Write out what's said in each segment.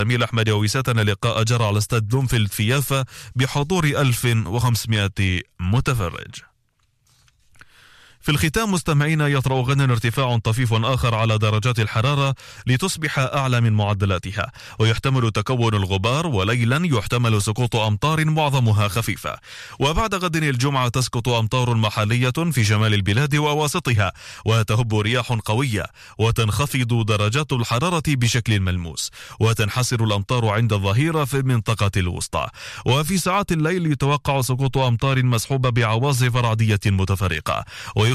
الزميل أحمد يويساتنا لقاء جرى على استاد بلومفيلد في يافا بحضور 1500 متفرج. في الختام مستمعينا يطرأ غدا ارتفاع طفيف آخر على درجات الحرارة لتصبح أعلى من معدلاتها ويحتمل تكون الغبار وليلا يحتمل سقوط أمطار معظمها خفيفة. وبعد غد الجمعة تسقط أمطار محلية في شمال البلاد وواسطها وتهب رياح قوية وتنخفض درجات الحرارة بشكل ملموس وتنحسر الأمطار عند الظهيرة في المنطقة الوسطى. وفي ساعات الليل يتوقع سقوط أمطار مصحوبة بعواصف رعدية متفرقة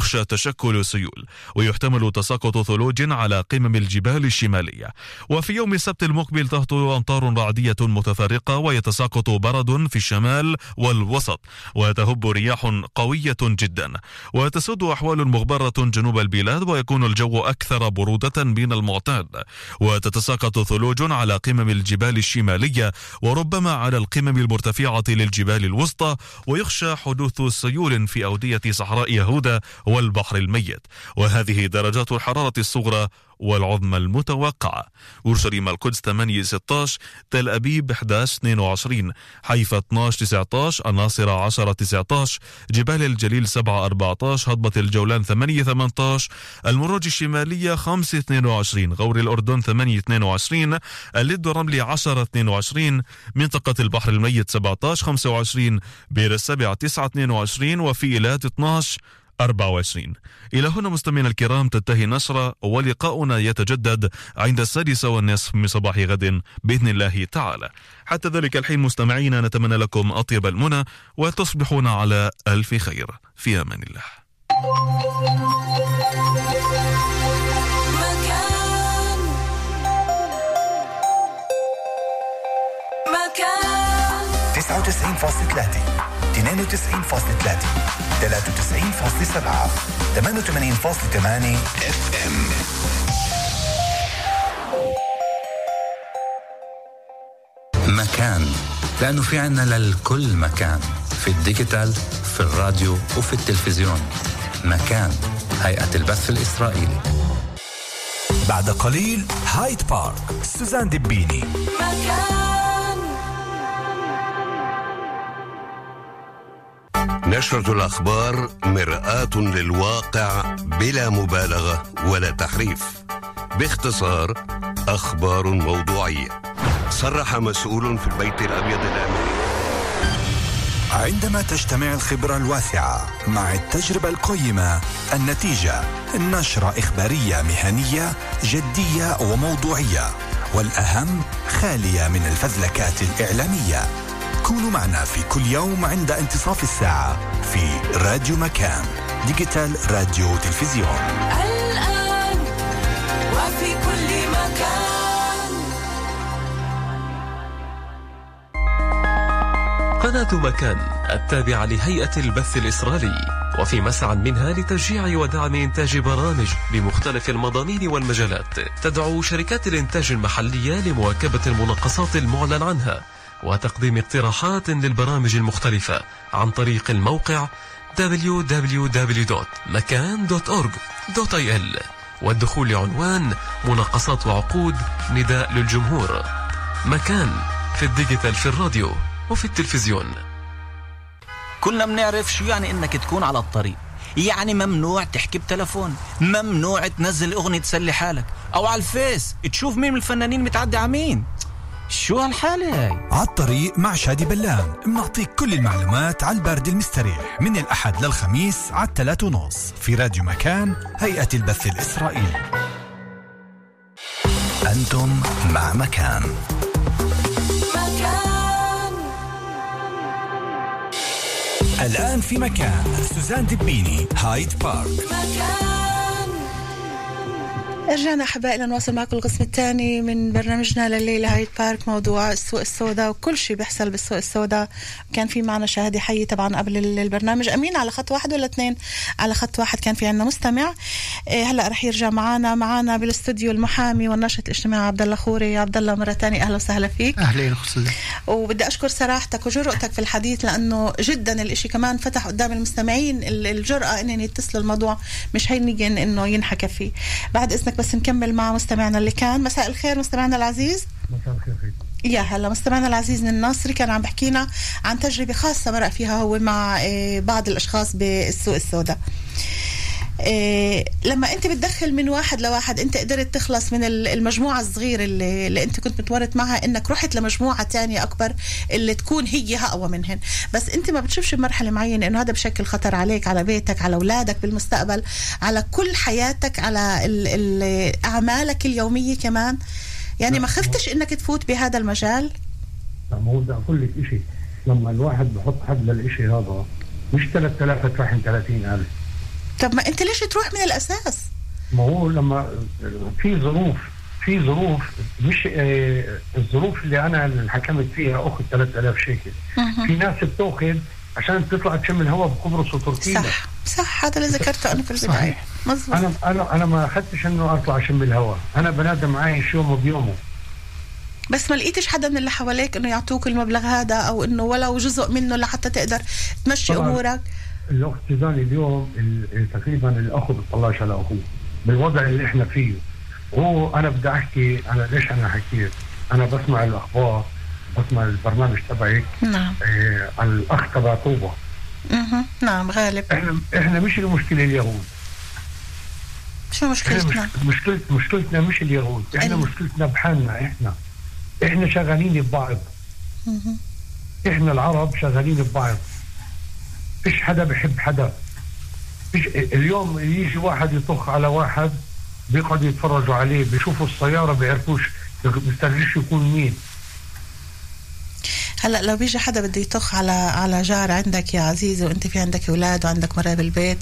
ويخشى تشكل سيول ويحتمل تساقط ثلوج على قمم الجبال الشمالية. وفي يوم السبت المقبل تهطل أمطار رعدية متفرقة ويتساقط برد في الشمال والوسط وتهب رياح قوية جدا. وتسود أحوال مغبرة جنوب البلاد ويكون الجو أكثر برودة من المعتاد. وتتساقط ثلوج على قمم الجبال الشمالية وربما على القمم المرتفعة للجبال الوسطى ويخشى حدوث سيول في أودية صحراء يهودا والبحر الميت وهذه درجات الحرارة الصغرى والعظمى المتوقعة أورشليم القدس 8 16 تل أبيب 11 22 حيفا 12 19 الناصرة 10 19 جبال الجليل 7 14 هضبة الجولان 8 18 المروج الشمالية 5 22 غور الأردن 8 22 اللد والرملي 10 22 منطقة البحر الميت 17 25 بير السبع 9 22 وفي إيلات 12 24 إلى هنا مستمعينا الكرام تنتهي النشرة ولقاؤنا يتجدد عند السادسة والنصف من صباح غد بإذن الله تعالى. حتى ذلك الحين مستمعينا نتمنى لكم أطيب المنى وتصبحون على ألف خير. في أمان الله. مكان. مكان. 99.3 92.3 93.7 88.8 اف ام مكان. لأنه في عنا للكل مكان. في ال digital في الراديو وفي التلفزيون. مكان. هيئة البث الإسرائيلي. بعد قليل هايد بارك سوزان دبيني مكان. نشرة الأخبار مرآة للواقع بلا مبالغة ولا تحريف. باختصار أخبار موضوعية. صرح مسؤول في البيت الأبيض الأمريكي عندما تجتمع الخبرة الواسعة مع التجربة القيمة النتيجة نشرة إخبارية مهنية جدية وموضوعية والأهم خالية من الفزلكات الإعلامية. كونوا معنا في كل يوم عند انتصاف الساعة في راديو مكان ديجيتال راديو تلفزيون. الآن وفي كل مكان. قناة مكان التابعة لهيئة البث الإسرائيلي وفي مسعى منها لتشجيع ودعم إنتاج برامج بمختلف المضامين والمجالات تدعو شركات الإنتاج المحلية لمواكبة المناقصات المعلن عنها. وتقديم اقتراحات للبرامج المختلفة عن طريق الموقع www.makan.org.il والدخول لعنوان مناقصات وعقود نداء للجمهور. مكان في ال digital في الراديو وفي التلفزيون. كلنا بنعرف شو يعني إنك تكون على الطريق. يعني ممنوع تحكي بتلفون ممنوع تنزل أغنية تسلي حالك أو على ال Face تشوف مين من الفنانين متعدي على مين. شو هالحالة هاي؟ على الطريق مع شادي بلان بنعطيك كل المعلومات على البارد المستريح. من الأحد للخميس على الثلاث ونص. في راديو مكان هيئة البث الإسرائيلي. أنتم مع مكان. مكان. الآن في مكان. سوزان دبيني هايد بارك. مكان. رجعنا أحبائي لنواصل معكم القسم الثاني من برنامجنا لليلة. هايد بارك موضوع السوق السوداء وكل شيء بيحصل بالسوق السوداء. كان في معنا شاهدي حي طبعا قبل ال- البرنامج. أمين على خط واحد ولا اثنين؟ على خط واحد كان في عندنا مستمع. إيه هلأ رح يرجع معنا معنا بالاستوديو المحامي والناشط الاجتماعي عبد الله خوري. عبد الله مرة ثانية أهلا وسهلا فيك. أهلين اخت وبدي أشكر صراحتك وجرأتك في الحديث لأنه جدا الإشي كمان فتح قدام المستمعين ال- الجرأة إنهم يتصلوا الموضوع مش هينيجن إنه ينحكى فيه. بعد إذنك بس نكمل مع مستمعنا اللي كان. مساء الخير مستمعنا العزيز. مساء الخير فيك يا هلا. مستمعنا العزيز الناصري كان عم بحكينا عن تجربة خاصة مرق فيها هو مع آه، بعض الأشخاص بالسوق السوداء. إيه لما انت بتدخل من واحد لواحد انت قدرت تخلص من ال- المجموعة الصغيرة اللي, اللي انت كنت متورط معها انك رحت لمجموعة تانية أكبر اللي تكون هي أقوى منهن. بس انت ما بتشوفش بمرحلة معينة انه هذا بشكل خطر عليك على بيتك على أولادك بالمستقبل على كل حياتك على ال ال أعمالك اليومية كمان. يعني ما خفتش انك تفوت بهذا المجال؟ ما هو بدي أقول لك شيء لما الواحد بحط حد للشيء هذا مش 3000 تروح 30000 طب ما انت ليش تروح من الأساس؟ ما هو لما في ظروف في ظروف مش آه، الظروف اللي أنا اللي حكمت فيها أخذ 3000 شيكل. في ناس بتأخذ عشان تطلع تشم الهواء بقبرص وتركيا صح صح هذا اللي ذكرته أنا في البداية. صحيح. مظبوط. أنا أنا أنا ما أخذتش إنه أطلع اشم الهواء أنا بنادم عايش يومه بيومه. بس ما لقيتش حدا من اللي حواليك إنه يعطوك المبلغ هذا أو إنه ولو جزء منه لحتى تقدر تمشي طبعاً. أمورك؟ الأخت سوزان اليوم ال- تقريبا الاخ بيطلعش على أخوه. بالوضع اللي إحنا فيه. هو أنا بدي أحكي أنا ليش أنا حكيت. أنا بسمع الأخبار بسمع البرنامج تبعك نعم. آه على الأخ تبع طوبة. مه. نعم غالب. إحنا إحنا مش المشكلة اليهود. شو مشكلتنا؟ مش مشكلة مشكلتنا مش اليهود. إحنا ال- مشكلتنا بحالنا إحنا. إحنا شغالين ببعض. إحنا العرب شغالين ببعض. فيش حدا بحب حدا. فيش اليوم يجي واحد يطخ على واحد بيقعدوا يتفرجوا عليه بيشوفوا السيارة بيعرفوش بيسترجيش يكون مين. هلا لو بيجي حدا بده يطخ على على جار عندك يا عزيزي وانت في عندك أولاد وعندك مرة بالبيت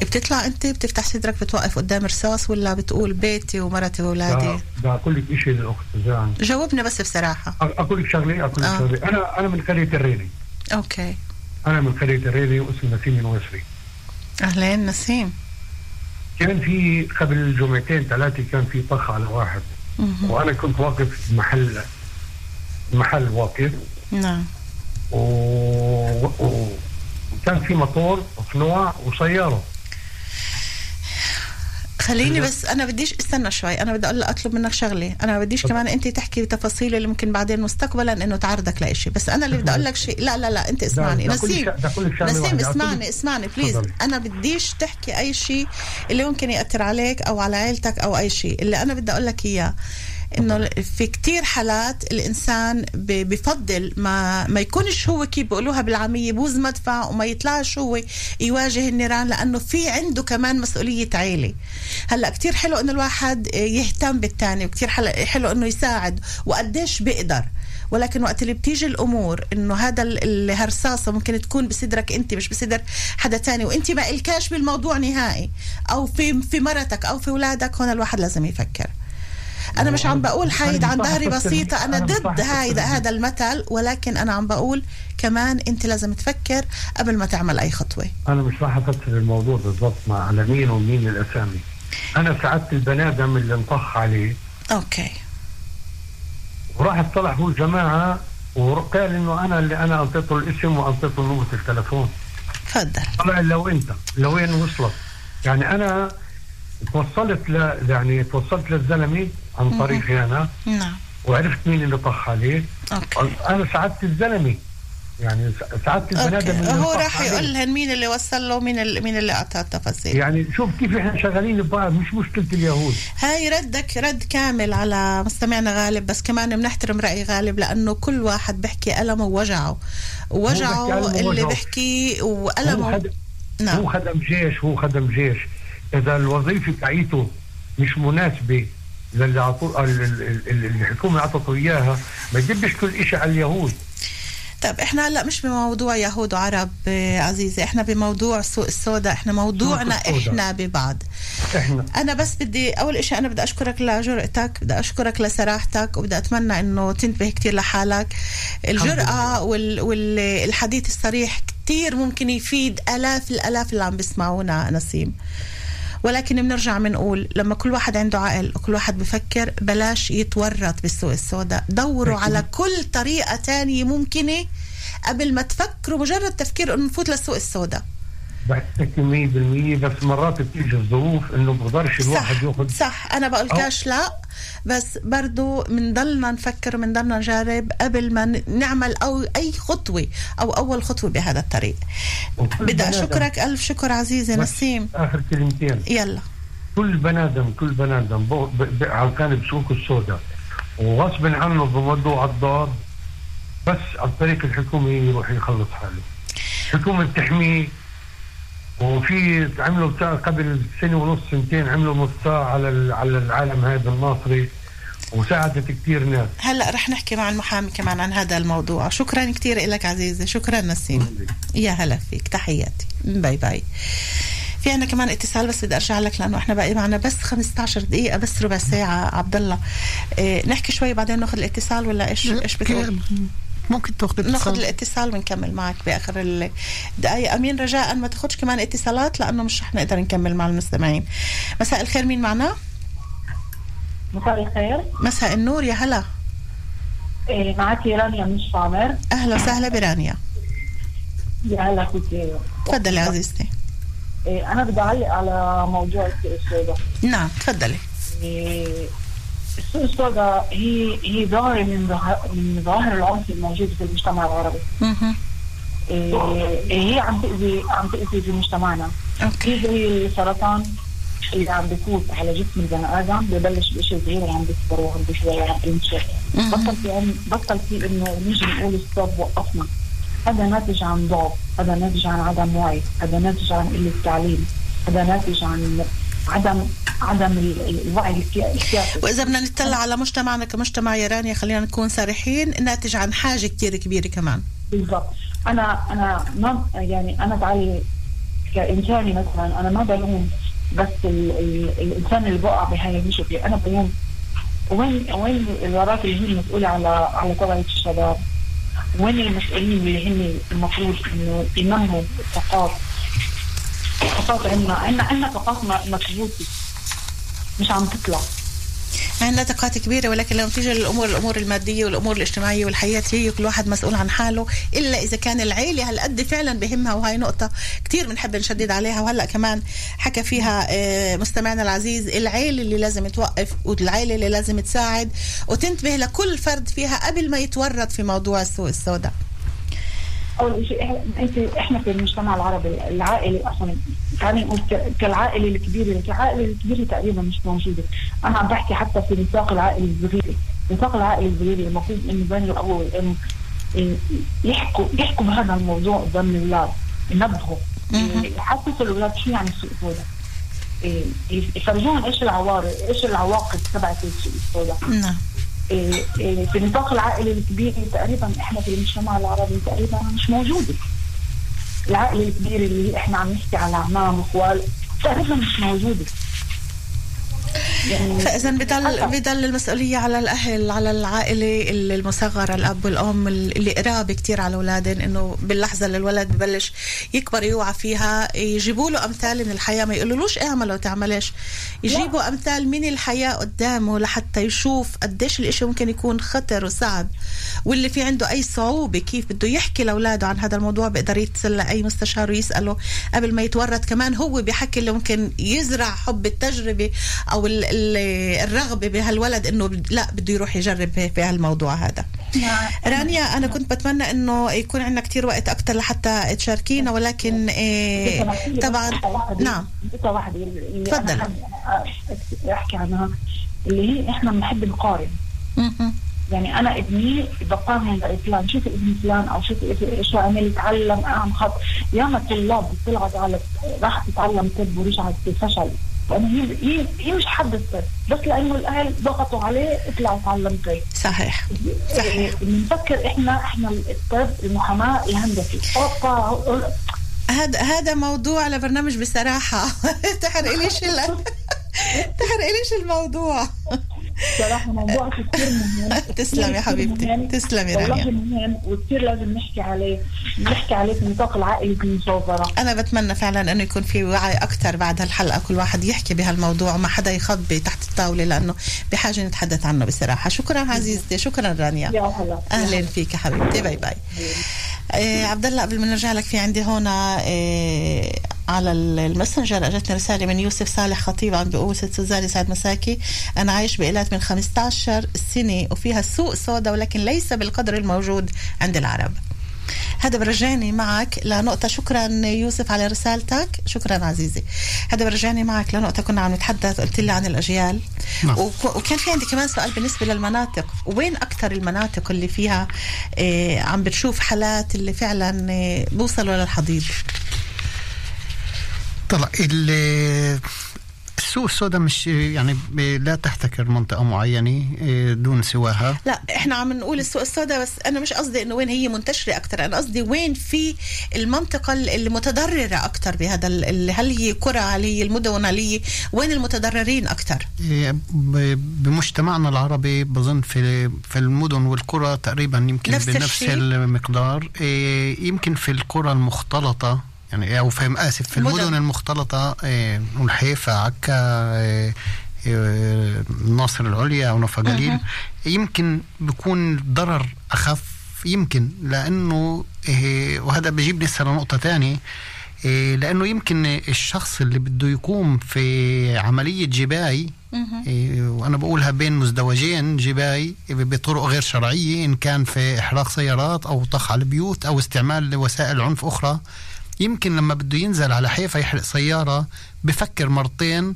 بتطلع انت؟ بتفتح صدرك بتوقف قدام رصاص ولا بتقول بيتي ومرتي وأولادي؟ ده أقول لك شيء للاخت جاوبنا بس بصراحة. أقول لك شغلة أقول لك آه. شغلة. أنا أنا من قرية الريلي. أوكي. أنا من قريه الريلي واسمي نسيم الوسري أهلين نسيم. كان في قبل جمعتين ثلاثة كان في طخ على واحد. مه. وأنا كنت واقف محل محل واقف. نعم. و... و... وكان في موتور وصنوع وسيارة. خليني. بس أنا بديش استنى شوي أنا بدي أقول أطلب منك شغلة أنا بديش. كمان أنت تحكي تفاصيل اللي ممكن بعدين مستقبلا إنه تعرضك لإشي بس أنا اللي بدي أقول لك شيء لا لا لا أنت اسمعني ده نسيم ده نسيم اسمعني اسمعني بليز تفضلي. أنا بديش تحكي أي شيء اللي ممكن يأثر عليك أو على عيلتك أو أي شيء اللي أنا بدي أقول لك إياه إنه في كتير حالات الإنسان بفضل ما ما يكونش هو كيف بيقولوها بالعامية بوز مدفع وما يطلعش هو يواجه النيران لأنه في عنده كمان مسؤولية عيلة. هلأ كتير حلو إنه الواحد يهتم بالتاني وكتير حل- حلو إنه يساعد وقديش بيقدر. ولكن وقت اللي بتيجي الأمور إنه هذا ال- الهرصاصه ممكن تكون بصدرك أنت مش بصدر حدا تاني. وأنت ما إلكاش بالموضوع نهائي. أو في في مرتك أو في أولادك هون الواحد لازم يفكر. أنا مش عم بقول حايد عن ظهري بسيطة أنا ضد هاي هذا المثل ولكن أنا عم بقول كمان أنت لازم تفكر قبل ما تعمل أي خطوة. أنا مش راح افسر الموضوع بالضبط مع على مين ومين الأسامي. أنا ساعدت البني آدم اللي انطخ عليه. أوكي. وراح اطلع هو الجماعه وقال إنه أنا اللي أنا اعطيته الاسم واعطيته نمرة التليفون. تفضل. طلع لو انت لوين وصلت؟ يعني أنا توصلت ل يعني توصلت للزلمة عن طريقي أنا نعم. وعرفت مين اللي طخ عليه. أوكي. أنا ساعدت الزلمة. يعني ساعدت البني آدم هو راح. يقول لهم مين اللي وصل له مين اللي مين اللي أعطاه التفاصيل. يعني شوف كيف إحنا شغالين ببعض مش مشكلة اليهود. هاي ردك رد كامل على مستمعنا غالب بس كمان بنحترم رأي غالب لأنه كل واحد بيحكي ألمه ووجعه. ووجعه. اللي. بيحكيه خدم نعم. هو خدم جيش هو خدم جيش. إذا الوظيفة بتاعته مش مناسبة للي عطو... الحكومة اعطته إياها ما يدبش كل شيء على اليهود. طيب إحنا هلأ مش بموضوع يهود وعرب آه، عزيزي إحنا بموضوع سوق السوداء إحنا موضوعنا. إحنا ببعض. إحنا. أنا بس بدي أول إشي أنا بدي أشكرك لجرأتك بدي أشكرك لصراحتك وبدي أتمنى إنه تنتبه كتير لحالك. الجرأة وال والحديث الصريح كتير ممكن يفيد آلاف الآلاف اللي عم بيسمعونا نسيم. ولكن بنرجع بنقول لما كل واحد عنده عقل وكل واحد بفكر بلاش يتورط بالسوق السوداء دوروا أكيد. على كل طريقة تانية ممكنة قبل ما تفكروا مجرد تفكير إنه نفوت للسوق السوداء بعتك 100% بس مرات بتيجي الظروف إنه بقدرش الواحد يأخذ. صح أنا بقول أو- كاش لا بس برضو بنضلنا نفكر بنضلنا نجرب قبل ما نعمل أو أي خطوة أو أول خطوة بهذا الطريق. بدي اشكرك ألف شكر عزيزي نسيم. آخر كلمتين. يلا. كل بني آدم كل بني آدم بو- ب- ب- على كان بسوق السوداء. وغصب عنه بمودوا على الدار بس عن طريق الحكومة يروح يخلص حاله. الحكومة بتحميه وفي عملوا بتاع قبل سنة ونص سنتين عملوا مستاء على ال- على العالم هذا الناصري وساعدت كثير ناس. هلا رح نحكي مع المحامي كمان عن هذا الموضوع. شكرا كثير لك عزيزي. شكرا نسيم. يا هلا فيك. تحياتي. باي باي. في عنا كمان اتصال بس بدي أرجع لك لأنه إحنا باقي معنا بس 15 دقيقة بس ربع ساعة. عبد الله إيه نحكي شوي بعدين ناخذ الاتصال ولا إيش؟ إيش بتقول ممكن تاخذ ناخذ اتصال الاتصال ونكمل معك بآخر الدقائق أمين رجاء ما تاخذش كمان اتصالات لأنه مش رح نقدر نكمل مع المستمعين. مساء الخير مين معنا؟ مساء الخير. مساء النور يا هلا. إيه معك رانيا من شامر أهلا وسهلا برانيا. يا هلا فيك تفضلي عزيزتي. إيه أنا بدي أعلق على موضوع السوداء نعم تفضلي. إيه السوق السوداء هي هي ظاهرة من من ظواهر العنف الموجوده في المجتمع العربي. مهم. إيه هي عم تأذي عم تأذي في مجتمعنا. Okay. هي زي السرطان اللي عم بفوت على جسم البني آدم ببلش بشيء صغير وعم بيكبر وعم بشوي وعم بينشف مهم. بطل في بطل في إنه نيجي نقول stop وقفنا. هذا ناتج عن ضعف هذا ناتج عن عدم وعي هذا ناتج عن قلة تعليم هذا ناتج عن عدم عدم ال- ال- الوعي الكافي وإذا بدنا نطلع على مجتمعنا كمجتمع يا رانيا خلينا نكون صريحين ناتج عن حاجة كتير كبيرة كمان. بالضبط. أنا أنا ما يعني أنا تعالي كإنساني مثلا أنا ما بلوم بس ال ال الإنسان اللي بقع بهاي المشكلة. أنا بلوم وين وين الوزارات اللي هي المسؤوله على على توعيه الشباب؟ وين المسؤولين اللي هن المفروض إنه ينموا الثقافة؟ الثقافه عندنا. عندنا عندنا ثقافه مكبوته مش عم تطلع. عندنا طاقات كبيرة ولكن لما تيجي الأمور الأمور المادية والأمور الاجتماعية والحياتية كل واحد مسؤول عن حاله إلا إذا كان العيلة هالقد فعلا بهمها وهي نقطة كتير بنحب نشدد عليها. وهلأ كمان حكى فيها آه، مستمعنا العزيز العيلة اللي لازم توقف والعيلة اللي لازم تساعد وتنتبه لكل فرد فيها قبل ما يتورط في موضوع السوق السوداء. أول شيء إحنا- أنت إحنا في المجتمع العربي العائلة أصلا خلينا نقول كالعائلة الكبيرة العائله الكبيرة تقريبا مش موجودة. أنا عم بحكي حتى في نطاق العائلة الصغيره نطاق العائلة الصغيره المفروض إنه بين الاب والام يحكوا يحكوا بهذا الموضوع قدام الأولاد ينبهوا. يحسسوا الأولاد شو يعني السوق السوداء إيه، يفرجوهم إيش العوارض إيش العواقب تبعت السوق السوداء نعم. في نطاق العائله الكبيره تقريبا إحنا في المجتمع العربي تقريبا مش موجوده العائله الكبيره اللي إحنا عم نحكي على اعمام واخوال تقريبا مش موجوده يعني فإذا بضل. بضل المسؤولية على الأهل على العائلة المصغره الأب والأم اللي قراب كتير على أولادهم إنه باللحظة اللي الولد ببلش يكبر يوعى فيها يجيبوا له أمثال من الحياة ما يقولولوش اعمل وتعملش يجيبوا أمثال من الحياة قدامه لحتى يشوف قديش الإشي ممكن يكون خطر وصعب واللي في عنده أي صعوبة كيف بده يحكي لأولاده عن هذا الموضوع بيقدر يتصل لاي مستشار ويسأله قبل ما يتورط كمان هو بيحكي اللي ممكن يزرع حب التجربة أو الرغبة بهالولد إنه لا بده يروح يجرب في هالموضوع هذا. رانيا أنا كنت بتمنى إنه يكون عندنا كتير وقت أكثر لحتى تشاركينا ولكن إيه طبعا نعم. واحدة تفضل. أحكي عنها اللي هي إحنا بنحب نقارن. يعني أنا ابني بقارن بفلان شوفي ابن فلان أو ابني شو عمل يتعلم اعمل خط. ياما طلاب طلعت على راح تتعلم طب ورجعت فشل لأنه هي هي, مش حد الطب بس لأنه الأهل ضغطوا عليه اطلع اتعلم طب صحيح. صحيح. بنفكر إحنا إحنا الطب المحاماة الهندسي هذا هذا موضوع لبرنامج بصراحة. تحرقليش. تحرقليش الموضوع؟ صراحة موضوع كثير مهم. تسلم يا حبيبتي. تسلم يا والله رانيا مهم وكثير لازم نحكي عليه. نحكي عليه في نطاق العائلة المصغرة أنا بتمنى فعلا إنه يكون في وعي أكثر بعد هالحلقة. كل واحد يحكي بهالموضوع وما حدا يخبي تحت الطاولة لأنه بحاجة نتحدث عنه بصراحة. شكرا عزيزتي. شكرا رانيا. يا هلا. أهلا فيك حبيبتي. bye bye. آه عبد الله قبل ما نرجع لك في عندي هون آه على ال- ال Messenger. اجتني رسالة من يوسف صالح خطيب عم بيقول ست سوزان يسعد مساكي أنا عايش بإيلات من 15 سنة وفيها سوق سودا ولكن ليس بالقدر الموجود عند العرب. هذا برجعني معك لنقطة. شكرا يوسف على رسالتك. شكرا عزيزي. هذا برجعني معك لنقطة كنا عم نتحدث قلت لي عن الأجيال. نعم. وك- وكان في عندي كمان سؤال بالنسبة للمناطق. وين أكثر المناطق اللي فيها آه عم بتشوف حالات اللي فعلا آه بوصلوا للحضيض؟ طلع ال- السوق السوداء مش يعني لا تحتكر منطقة معينة إيه، دون سواها. لا إحنا عم نقول السوق السوداء بس أنا مش قصدي إنه وين هي منتشرة أكثر أنا قصدي وين في المنطقة اللي متضرره أكثر بهذا هل هي قرى هل هي المدن هل هي وين المتضررين أكثر ب- بمجتمعنا العربي بظن في في المدن والقرى تقريبا يمكن نفس بنفس الشيء؟ المقدار. إيه، يمكن في القرى المختلطة يعني أو في آسف في المدن. المدن المختلطة إيه، نقول حيفا عكا إيه، إيه، العليا أو نفا جليل. يمكن بيكون الضرر أخف يمكن لأنه إيه، وهذا بجيبني هسه لنقطة تانية إيه، لأنه يمكن الشخص اللي بده يقوم في عملية جباي إيه، وأنا بقولها بين مزدوجين جباي بطرق غير شرعية إن كان في إحراق سيارات أو طخ على البيوت أو استعمال وسائل عنف أخرى. يمكن لما بده ينزل على حيفا يحرق سيارة بفكر مرتين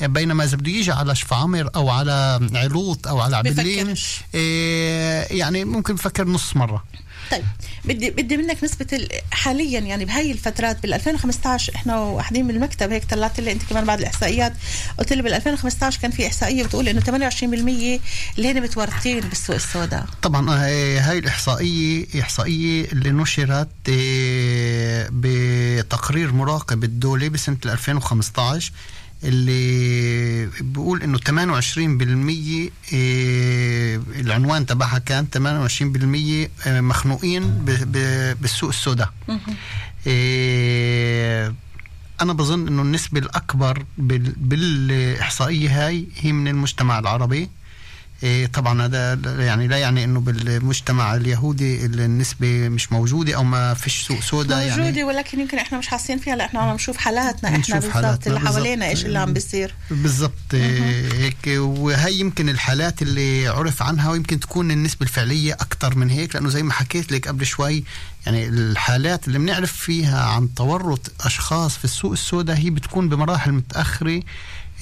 بينما إذا بده يجي على شفعمر أو على علوط أو على عبلين. إيه يعني ممكن بفكر نص مرة طيب بدي بدي منك نسبة ال- حاليا يعني بهاي الفترات بال 2015 إحنا وحدين من المكتب هيك طلعت لي أنت كمان بعد الإحصائيات قلت لي بال 2015 كان في إحصائية بتقول إنه 28% اللي هن متورطين بالسوق السوداء. طبعا آه، هاي الإحصائية إحصائية اللي نشرت آه، بتقرير مراقب الدولي بسنة 2015 اللي بيقول إنه 28% آه، العنوان تبعها كان 28% آه، مخنوقين بالسوق السوداء. آه، أنا بظن إنه النسبة الأكبر بال- بالإحصائية هاي هي من المجتمع العربي. طبعا هذا يعني لا يعني إنه بالمجتمع اليهودي النسبة مش موجودة أو ما فيش سوق سوداء موجودة يعني ولكن يمكن إحنا مش حاسين فيها لا إحنا عم نشوف حالاتنا إحنا بالضبط اللي. حوالينا إيش اللي عم بيصير. بالضبط إيه هيك. وهي يمكن الحالات اللي عرف عنها ويمكن تكون النسبة الفعلية أكثر من هيك لأنه زي ما حكيت لك قبل شوي يعني الحالات اللي بنعرف فيها عن تورط أشخاص في السوق السوداء هي بتكون بمراحل متأخرة. إيه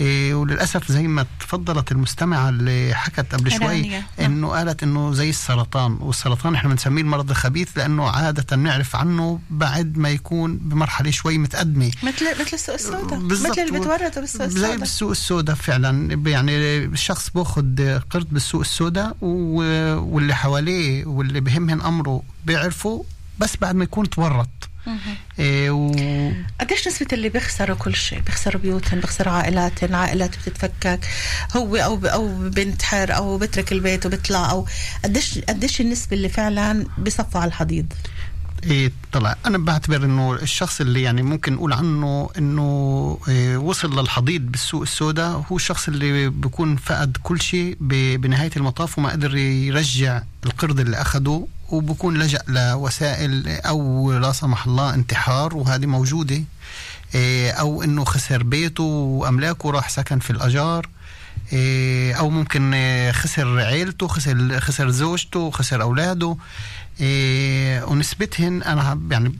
وللأسف زي ما تفضلت المستمعة اللي حكت قبل شوي رانيا. نعم. انه قالت إنه زي السرطان والسرطان إحنا بنسميه المرض الخبيث لأنه عادة نعرف عنه بعد ما يكون بمرحلة شوي متقدمة مثل مثل السوق السوداء. مثل اللي بتورطوا بالسوق زي السوداء بالسوق السوداء فعلا يعني الشخص باخذ قرض بالسوق السوداء واللي حواليه واللي بهمهن أمره بيعرفوا بس بعد ما يكون تورط إيه و... قديش نسبة اللي بيخسروا كل شيء؟ بيخسروا بيوتهم بيخسروا عائلاتهم عائلات بتتفكك. هو أو أو بنتحر أو بترك البيت وبيطلع أو قديش قديش النسبة اللي فعلا بصفوا على الحضيض؟ إيه طلع. أنا بعتبر إنه الشخص اللي يعني ممكن نقول عنه إنه إيه وصل للحضيض بالسوق السوداء هو الشخص اللي بيكون فقد كل شيء بنهاية المطاف وما قدر يرجع القرض اللي أخده وبكون لجأ لوسائل أو لا سمح الله انتحار وهذه موجودة إيه أو إنه خسر بيته وأملاكه راح سكن في الأجار. أو ممكن إيه، خسر عيلته خسر خسر زوجته خسر أولاده. إيه، ونسبتهن أنا يعني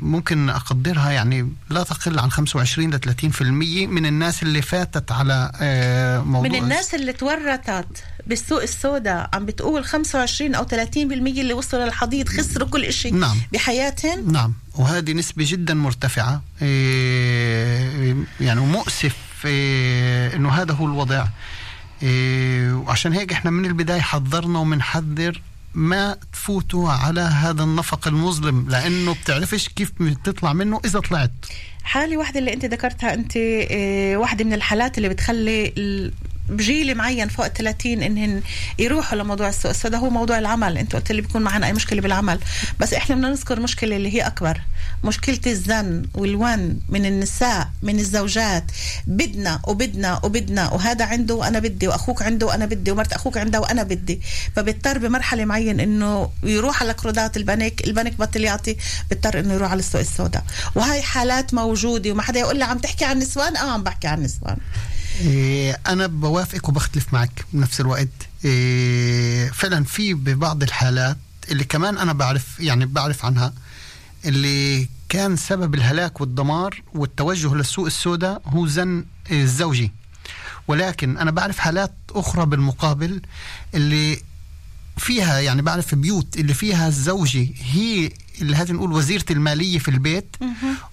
ممكن أقدرها يعني لا تقل عن 25 ل 30% من الناس اللي فاتت على آه، موضوع من الناس اللي تورطت بالسوق السوداء عم بتقول 25 أو 30% اللي وصلوا للحضيض خسروا كل شيء نعم. بحياتهم نعم. وهذه نسبة جدا مرتفعة. إيه، يعني ومؤسف إيه، إنه هذا هو الوضع. إيه، وعشان هيك إحنا من البداية حذرنا ومنحذر ما تفوتوا على هذا النفق المظلم لأنه بتعرفش كيف تطلع منه إذا طلعت. حالة واحدة اللي أنت ذكرتها أنت آه، واحدة من الحالات اللي بتخلي بجيل معين فوق ال 30 إنهن يروحوا لموضوع السوق. السوداء هو موضوع العمل. أنت قلت لي بيكون معنا أي مشكلة بالعمل. بس إحنا بدنا نذكر مشكلة اللي هي أكبر. مشكلة الزن والون من النساء من الزوجات. بدنا وبدنا وبدنا. وهذا عنده وأنا بدي وأخوك عنده وأنا بدي ومرت أخوك عندها وأنا بدي. فبيضطر بمرحلة معين إنه يروح على قروضات البنك البنك بطل يعطي بيضطر إنه يروح على السوق السوداء. وهي حالات موجودة وما حدا يقول لي عم تحكي عن النسوان آه عم بحكي عن النسوان إيه، أنا بوافقك وبختلف معك بنفس الوقت. إيه، فعلا في ببعض الحالات اللي كمان أنا بعرف يعني بعرف عنها اللي كان سبب الهلاك والدمار والتوجه للسوق السوداء هو زن الزوجي. ولكن أنا بعرف حالات أخرى بالمقابل اللي فيها يعني بعرف بيوت اللي فيها الزوجة هي اللي هذه نقول وزيرة المالية في البيت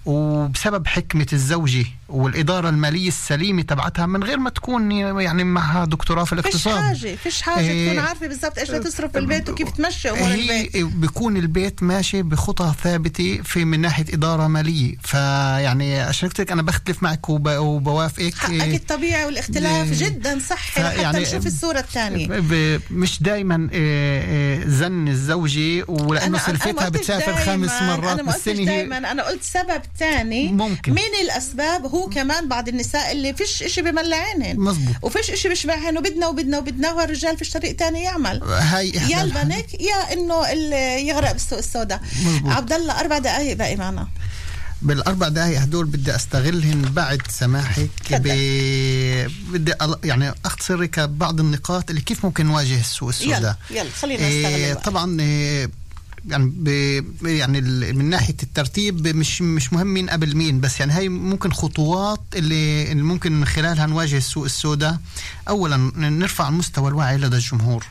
وبسبب حكمة الزوجة والإدارة المالية السليمة تبعتها من غير ما تكون يعني معها دكتوراه في فيش الاقتصاد. حاجة فيش حاجة إيه، تكون عارفة بالضبط إيش بدها تصرف بالبيت وكيف تمشي أمور البيت. هي بيكون البيت ماشي بخطى ثابتة في من ناحية إدارة مالية. فيعني عشان هيك أنا بختلف معك وب... وبوافقك. حقك إيه، الطبيعي والاختلاف إيه، جدا صحي حتى نشوف الصورة الثانية. مش دايما زن الزوجي ولأنه سلفتها بتسافر دايماً، خمس مرات أنا ما قلتش دايما أنا قلت سبب ثاني ممكن. من الأسباب هو كمان بعض النساء اللي فيش إشي بملى عينهن مزبوط وفيش إشي بيشبعهن وبدنا وبدنا وبدنا والرجال فيش طريق تاني يعمل. هاي يا. البنك يا إنه يغرق بالسوق السوداء. عبد الله أربع دقائق باقي معنا. بالأربع دقائق هدول بدي أستغلهن بعد سماحك ب... بدي أل- يعني اختصرك بعض النقاط اللي كيف ممكن نواجه السوق السوداء. يلا يلا خلينا إيه، نستغل الوقت. طبعا إيه، يعني ب يعني من ناحية الترتيب مش مش مهم مين قبل مين بس يعني هاي ممكن خطوات اللي, اللي ممكن من خلالها نواجه السوق السوداء. اولا نرفع مستوى الوعي لدى الجمهور.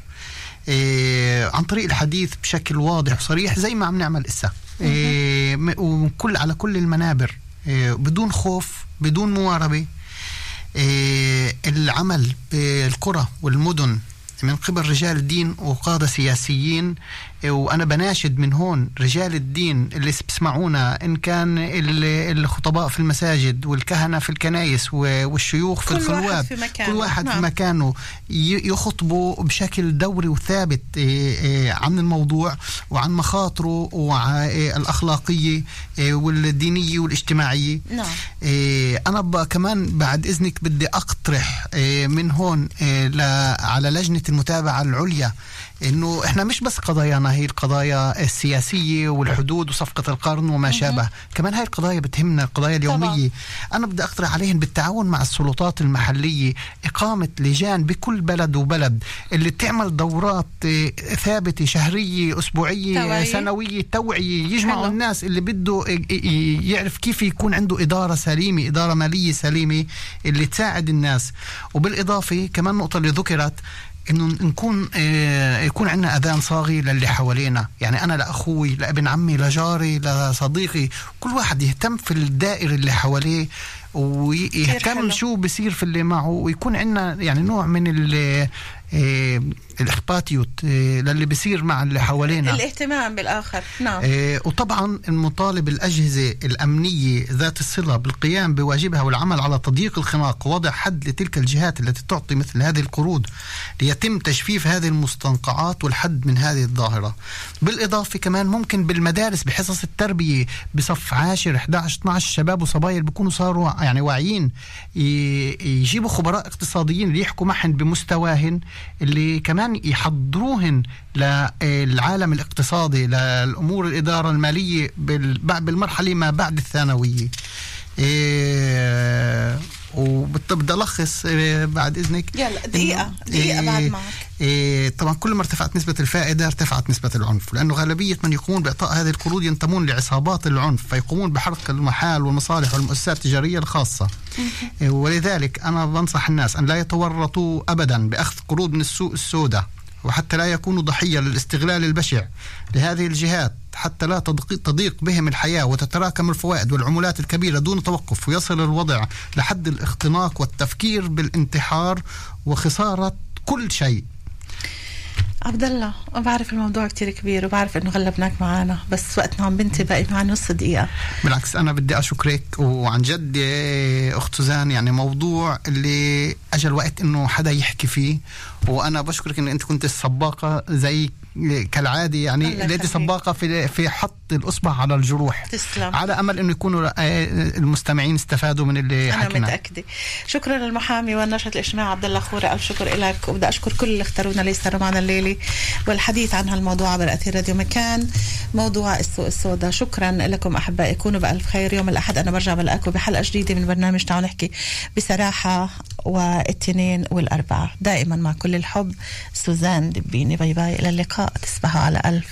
إيه عن طريق الحديث بشكل واضح وصريح زي ما عم نعمل إسا. إيه وكل على كل المنابر. إيه بدون خوف بدون مواربة. إيه العمل بالقرى والمدن من قبل رجال دين وقادة سياسيين. وأنا بناشد من هون رجال الدين اللي بسمعونا إن كان ال- الخطباء في المساجد والكهنة في الكنائس و- والشيوخ في كل واحد الخلوات في مكانه. كل واحد في نعم. مكانه ي- يخطبوا بشكل دوري وثابت إيه، إيه، عن الموضوع وعن مخاطره إيه، والدينية والاجتماعية نعم إيه أنا ب- كمان بعد إذنك بدي أقترح إيه من هون على لجنة المتابعة العليا إنه إحنا مش بس قضايانا هي القضايا السياسية والحدود وصفقة القرن وما شابه. كمان هاي القضايا بتهمنا القضايا اليومية. أنا بدي أقترح عليهم بالتعاون مع السلطات المحلية إقامة لجان بكل بلد وبلد اللي تعمل دورات إيه، ثابتة شهرية أسبوعية توعية. سنوية توعية. يجمعوا حلو. الناس اللي بده ي- ي- يعرف كيف يكون عنده إدارة سليمة إدارة مالية سليمة اللي تساعد الناس. وبالإضافة كمان نقطة اللي ذكرت إنه نكون آه، يكون عندنا أذان صاغي للي حوالينا يعني أنا لأخوي لابن عمي لجاري لصديقي كل واحد يهتم في الدائرة اللي حواليه ويهتم. شو بصير في اللي معه ويكون عندنا يعني نوع من ال الاخباتيوت آه، للي بصير مع اللي حوالينا. الاهتمام بالآخر. نعم. آه، وطبعا المطالب الأجهزة الأمنية ذات الصلة بالقيام بواجبها والعمل على تضييق الخناق ووضع حد لتلك الجهات التي تعطي مثل هذه القروض ليتم تجفيف هذه المستنقعات والحد من هذه الظاهرة. بالإضافة كمان ممكن بالمدارس بحصص التربية بصف 10 11 12 شباب وصبايا اللي بيكونوا صاروا يعني واعيين يجيبوا خبراء اقتصاديين اللي يحكوا معهن بمستواهن اللي كمان يحضروهن للعالم الاقتصادي للأمور الإدارة المالية بال- بعد- بالمرحلة ما بعد الثانوية. إيه وبدي ألخص إيه بعد إذنك. يلا دقيقة إنه- دقيقة بعد إيه معك. إيه طبعا كل ما ارتفعت نسبة الفائدة ارتفعت نسبة العنف لأنه غالبية من يقومون بإعطاء هذه القروض ينتمون لعصابات العنف فيقومون بحرق المحال والمصالح والمؤسسات التجارية الخاصة. إيه ولذلك أنا بنصح الناس أن لا يتورطوا أبدا بأخذ قروض من السوق السوداء. وحتى لا يكونوا ضحية للاستغلال البشع لهذه الجهات حتى لا تضيق- بهم الحياة وتتراكم الفوائد والعمولات الكبيرة دون توقف ويصل الوضع لحد الاختناق والتفكير بالانتحار وخسارة كل شيء. عبد الله بعرف الموضوع كتير كبير وبعرف إنه غلبناك معنا بس وقتنا عم بنتبه باقي معنا نص دقيقة. بالعكس أنا بدي أشكرك وعن جد أخت سوزان يعني موضوع اللي اجى الوقت إنه حدا يحكي فيه وأنا بشكرك ان أنت كنت السباقة زي كالعادة يعني يخليك. سباقه في في حط الأصبع على الجروح. تسلم. على أمل إنه يكونوا آه، المستمعين استفادوا من اللي أنا حكيناه متأكدة. شكرا للمحامي والناشط الاجتماعي عبد الله خوري. ألف شكر لك وبدي أشكر كل اللي اختارونا ليسهروا معنا الليلة والحديث عن هالموضوع عبر أثير راديو مكان. موضوع السوق السوداء. شكرا لكم أحبائي. كونوا بألف خير. يوم الأحد أنا برجع بلاقيكم بحلقة جديدة من برنامج تعالوا نحكي بصراحة والاثنين والاربعاء دائما مع كل الحب. سوزان دبيني. bye bye. إلى اللقاء. تصبحوا على ألف